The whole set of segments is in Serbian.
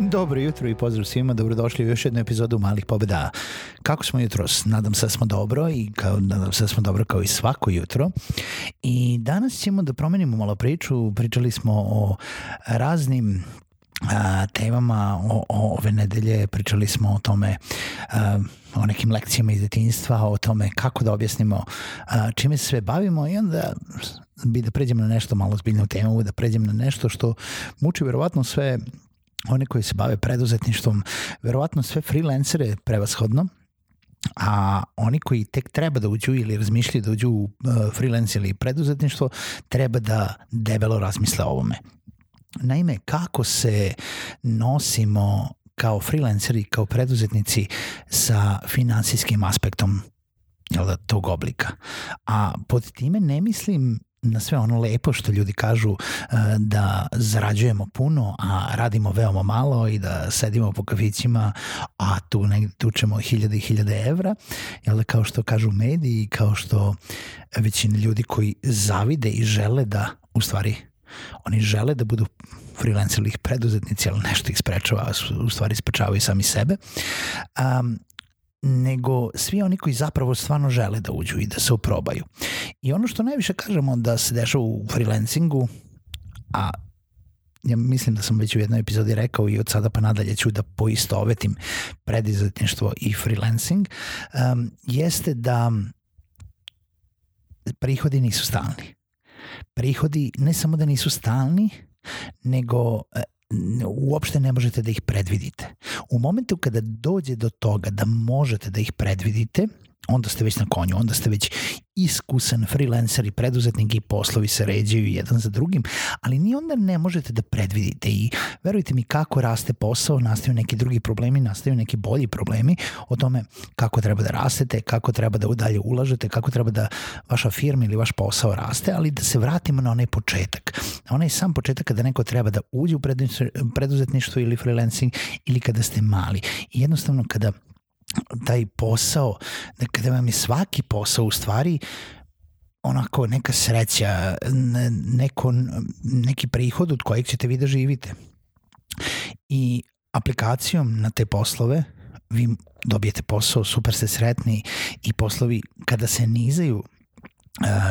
Dobro jutro i pozdrav svima, dobrodošli u još jednu epizodu Malih pobeda. Kako smo jutros? Nadam se da smo dobro i kao, nadam se da smo dobro kao i svako jutro. I danas ćemo da promenimo malo priču. Pričali smo o raznim a, temama o, o ove nedelje, pričali smo o tome a, o nekim lekcijama iz detinjstva, o tome kako da objasnimo a, čime se sve bavimo i onda bi da pređemo na nešto malo zbiljnu temu, da pređem na nešto što muči verovatno sve one koji se bave preduzetništvom, verovatno sve freelancere prevashodno, a oni koji tek treba da uđu ili razmišljaju da uđu u uh, freelance ili preduzetništvo, treba da debelo razmisle o ovome. Naime, kako se nosimo kao freelanceri, kao preduzetnici sa finansijskim aspektom jel da, tog oblika. A pod time ne mislim na sve ono lepo što ljudi kažu uh, da zarađujemo puno, a radimo veoma malo i da sedimo po kafićima, a tu negde tučemo hiljade i hiljade evra, jel da kao što kažu mediji, kao što većina ljudi koji zavide i žele da, u stvari, oni žele da budu freelancer ili preduzetnici, ali nešto ih sprečava, u stvari sprečavaju sami sebe. Um, nego svi oni koji zapravo stvarno žele da uđu i da se oprobaju. I ono što najviše kažemo da se dešava u freelancingu, a ja mislim da sam već u jednoj epizodi rekao i od sada pa nadalje ću da poistovetim predizetništvo i freelancing, um, jeste da prihodi nisu stalni. Prihodi ne samo da nisu stalni, nego uopšte ne možete da ih predvidite. U momentu kada dođe do toga da možete da ih predvidite, onda ste već na konju, onda ste već iskusan freelancer i preduzetnik i poslovi se ređaju jedan za drugim, ali ni onda ne možete da predvidite i verujte mi kako raste posao, nastaju neki drugi problemi, nastaju neki bolji problemi o tome kako treba da rastete, kako treba da dalje ulažete, kako treba da vaša firma ili vaš posao raste, ali da se vratimo na onaj početak. Na onaj sam početak kada neko treba da uđe u preduzetništvo ili freelancing ili kada ste mali. I jednostavno kada taj posao, kada vam je svaki posao u stvari onako neka sreća, neko, neki prihod od kojeg ćete vi da živite. I aplikacijom na te poslove vi dobijete posao, super ste sretni i poslovi kada se nizaju uh,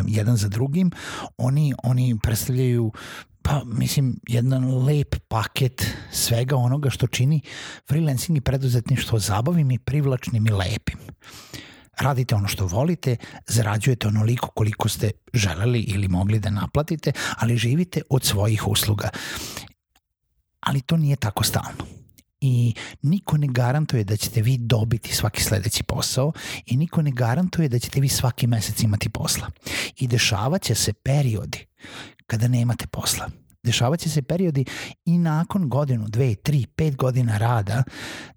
jedan za drugim, oni, oni predstavljaju pa mislim jedan lep paket svega onoga što čini freelancing i preduzetništvo zabavim i privlačnim i lepim. Radite ono što volite, zarađujete onoliko koliko ste želeli ili mogli da naplatite, ali živite od svojih usluga. Ali to nije tako stalno i niko ne garantuje da ćete vi dobiti svaki sledeći posao i niko ne garantuje da ćete vi svaki mesec imati posla. I dešavaće se periodi kada nemate posla. Dešavaće se periodi i nakon godinu, dve, tri, pet godina rada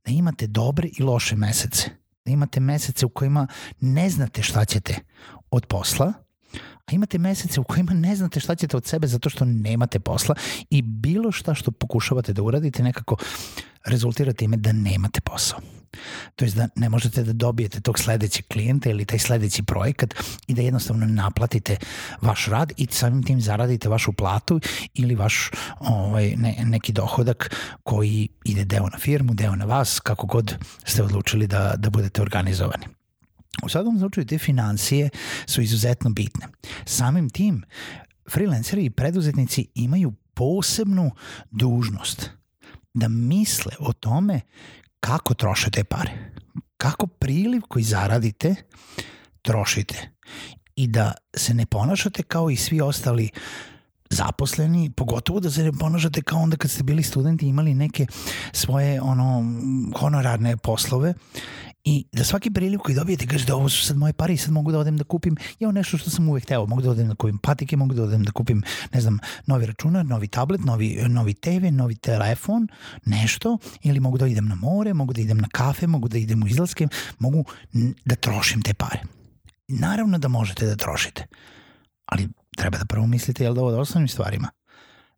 da imate dobre i loše mesece. Da imate mesece u kojima ne znate šta ćete od posla, a imate mesece u kojima ne znate šta ćete od sebe zato što nemate posla i bilo šta što pokušavate da uradite nekako rezultira time da nemate posao. To je da ne možete da dobijete tog sledećeg klijenta ili taj sledeći projekat i da jednostavno naplatite vaš rad i samim tim zaradite vašu platu ili vaš ovaj, ne, neki dohodak koji ide deo na firmu, deo na vas, kako god ste odlučili da, da budete organizovani. U svakom slučaju te financije su izuzetno bitne. Samim tim freelanceri i preduzetnici imaju posebnu dužnost da misle o tome kako troše te pare. Kako priliv koji zaradite trošite. I da se ne ponašate kao i svi ostali zaposleni, pogotovo da se ne ponašate kao onda kad ste bili studenti imali neke svoje ono honorarne poslove i da svaki priliv koji dobijete kažete ovo su sad moje pare i sad mogu da odem da kupim je nešto što sam uvek teo, mogu da odem da kupim patike, mogu da odem da kupim ne znam, novi računar, novi tablet, novi, novi TV, novi telefon, nešto ili mogu da idem na more, mogu da idem na kafe, mogu da idem u izlaske, mogu da trošim te pare. Naravno da možete da trošite, ali treba da prvo mislite jel da ovo da osnovnim stvarima.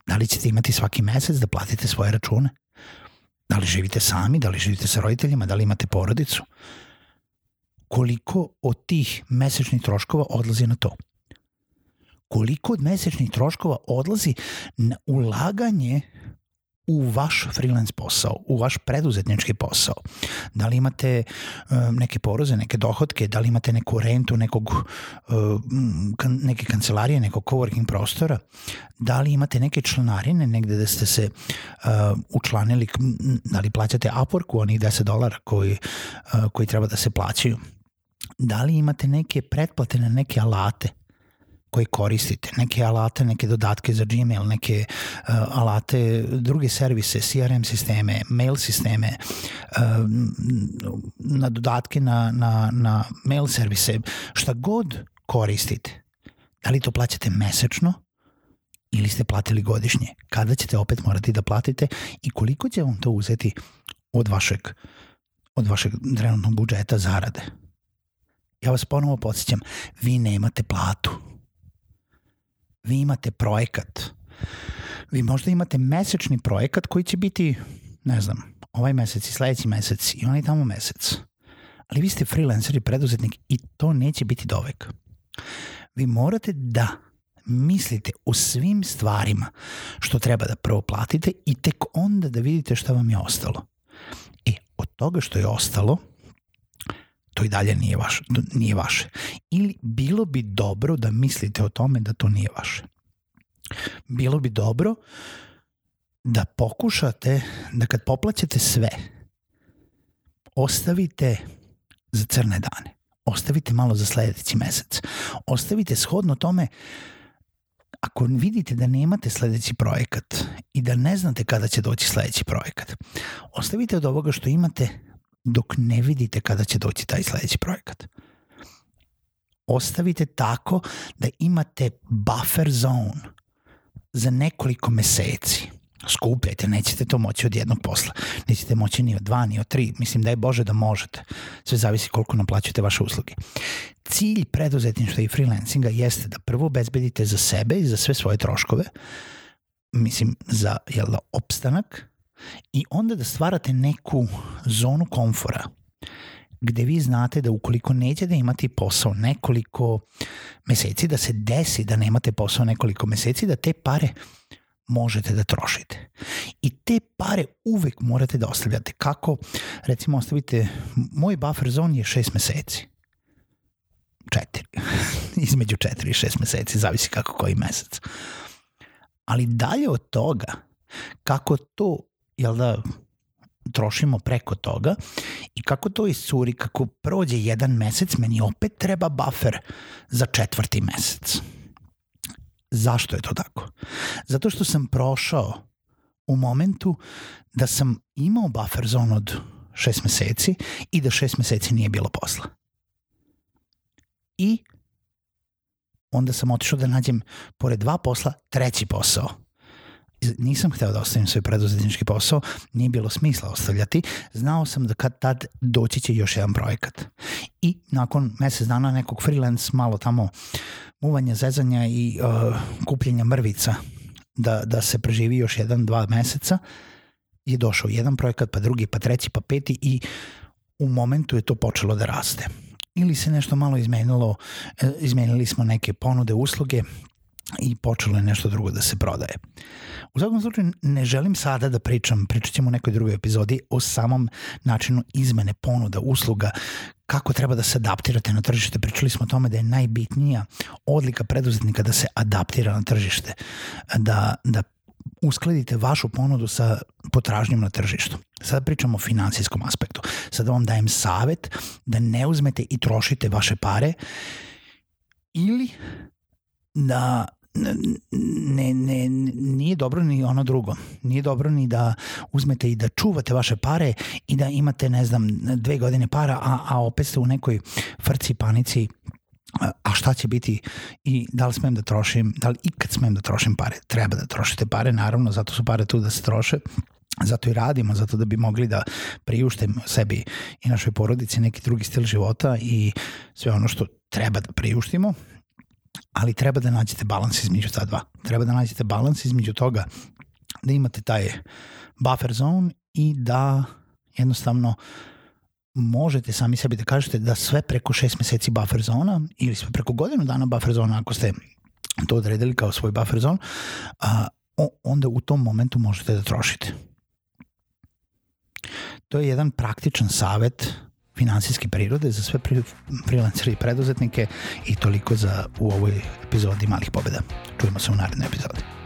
Da li ćete imati svaki mesec da platite svoje račune? Da li živite sami, da li živite sa roditeljima, da li imate porodicu? Koliko od tih mesečnih troškova odlazi na to? Koliko od mesečnih troškova odlazi na ulaganje u vaš freelance posao, u vaš preduzetnički posao. Da li imate um, neke poroze, neke dohodke, da li imate neku rentu nekog, um, neke kancelarije, nekog coworking prostora, da li imate neke članarine negde da ste se uh, učlanili, da li plaćate Upworku onih 10 dolara koji, uh, koji treba da se plaćaju, da li imate neke pretplate na neke alate, koje koristite, neke alate, neke dodatke za Gmail, neke uh, alate, druge servise, CRM sisteme, mail sisteme, uh, na dodatke na, na, na mail servise, šta god koristite. Da li to plaćate mesečno ili ste platili godišnje? Kada ćete opet morati da platite i koliko će vam to uzeti od vašeg, od vašeg trenutnog budžeta zarade? Ja vas ponovo podsjećam, vi nemate platu vi imate projekat. Vi možda imate mesečni projekat koji će biti, ne znam, ovaj mesec i sledeći mesec i onaj tamo mesec. Ali vi ste freelancer i preduzetnik i to neće biti dovek. Vi morate da mislite o svim stvarima što treba da prvo platite i tek onda da vidite šta vam je ostalo. E, od toga što je ostalo, to i dalje nije, vaš, nije vaše. Ili bilo bi dobro da mislite o tome da to nije vaše. Bilo bi dobro da pokušate da kad poplaćate sve, ostavite za crne dane. Ostavite malo za sledeći mesec. Ostavite shodno tome ako vidite da nemate sledeći projekat i da ne znate kada će doći sledeći projekat, ostavite od ovoga što imate dok ne vidite kada će doći taj sledeći projekat. Ostavite tako da imate buffer zone za nekoliko meseci. Skupljajte, nećete to moći od jednog posla. Nećete moći ni od dva, ni od tri. Mislim da je Bože da možete. Sve zavisi koliko naplaćujete vaše usluge. Cilj preduzetništva i freelancinga jeste da prvo obezbedite za sebe i za sve svoje troškove, mislim za jel da, opstanak, i onda da stvarate neku zonu komfora gde vi znate da ukoliko nećete imati posao nekoliko meseci, da se desi da nemate posao nekoliko meseci, da te pare možete da trošite. I te pare uvek morate da ostavljate. Kako, recimo, ostavite, moj buffer zone je šest meseci. Četiri. Između četiri i šest meseci, zavisi kako koji mesec. Ali dalje od toga, kako to jel da, trošimo preko toga i kako to iscuri, kako prođe jedan mesec, meni opet treba buffer za četvrti mesec. Zašto je to tako? Zato što sam prošao u momentu da sam imao buffer zone od šest meseci i da šest meseci nije bilo posla. I onda sam otišao da nađem, pored dva posla, treći posao nisam hteo da ostavim svoj preduzetnički posao, nije bilo smisla ostavljati, znao sam da kad tad doći će još jedan projekat. I nakon mesec dana nekog freelance, malo tamo muvanja, zezanja i uh, kupljenja mrvica da, da se preživi još jedan, dva meseca, je došao jedan projekat, pa drugi, pa treći, pa peti i u momentu je to počelo da raste. Ili se nešto malo izmenilo, e, izmenili smo neke ponude, usluge, i počelo je nešto drugo da se prodaje. U svakom slučaju ne želim sada da pričam, pričat ćemo u nekoj drugoj epizodi o samom načinu izmene ponuda, usluga, kako treba da se adaptirate na tržište. Pričali smo o tome da je najbitnija odlika preduzetnika da se adaptira na tržište, da, da uskladite vašu ponudu sa potražnjom na tržištu. Sada pričamo o finansijskom aspektu. Sada vam dajem savet da ne uzmete i trošite vaše pare ili da ne, ne, nije dobro ni ono drugo. Nije dobro ni da uzmete i da čuvate vaše pare i da imate, ne znam, dve godine para, a, a opet ste u nekoj frci, panici, a šta će biti i da li smem da trošim, da li ikad smem da trošim pare. Treba da trošite pare, naravno, zato su pare tu da se troše, zato i radimo, zato da bi mogli da priuštem sebi i našoj porodici neki drugi stil života i sve ono što treba da priuštimo, ali treba da nađete balans između ta dva. Treba da nađete balans između toga da imate taj buffer zone i da jednostavno možete sami sebi da kažete da sve preko šest meseci buffer zona ili sve preko godinu dana buffer zona ako ste to odredili kao svoj buffer zone, a, onda u tom momentu možete da trošite. To je jedan praktičan savet finansijske prirode za sve freelancere i preduzetnike i toliko za u ovoj epizodi Malih pobeda. Čujemo se u narednoj epizodi.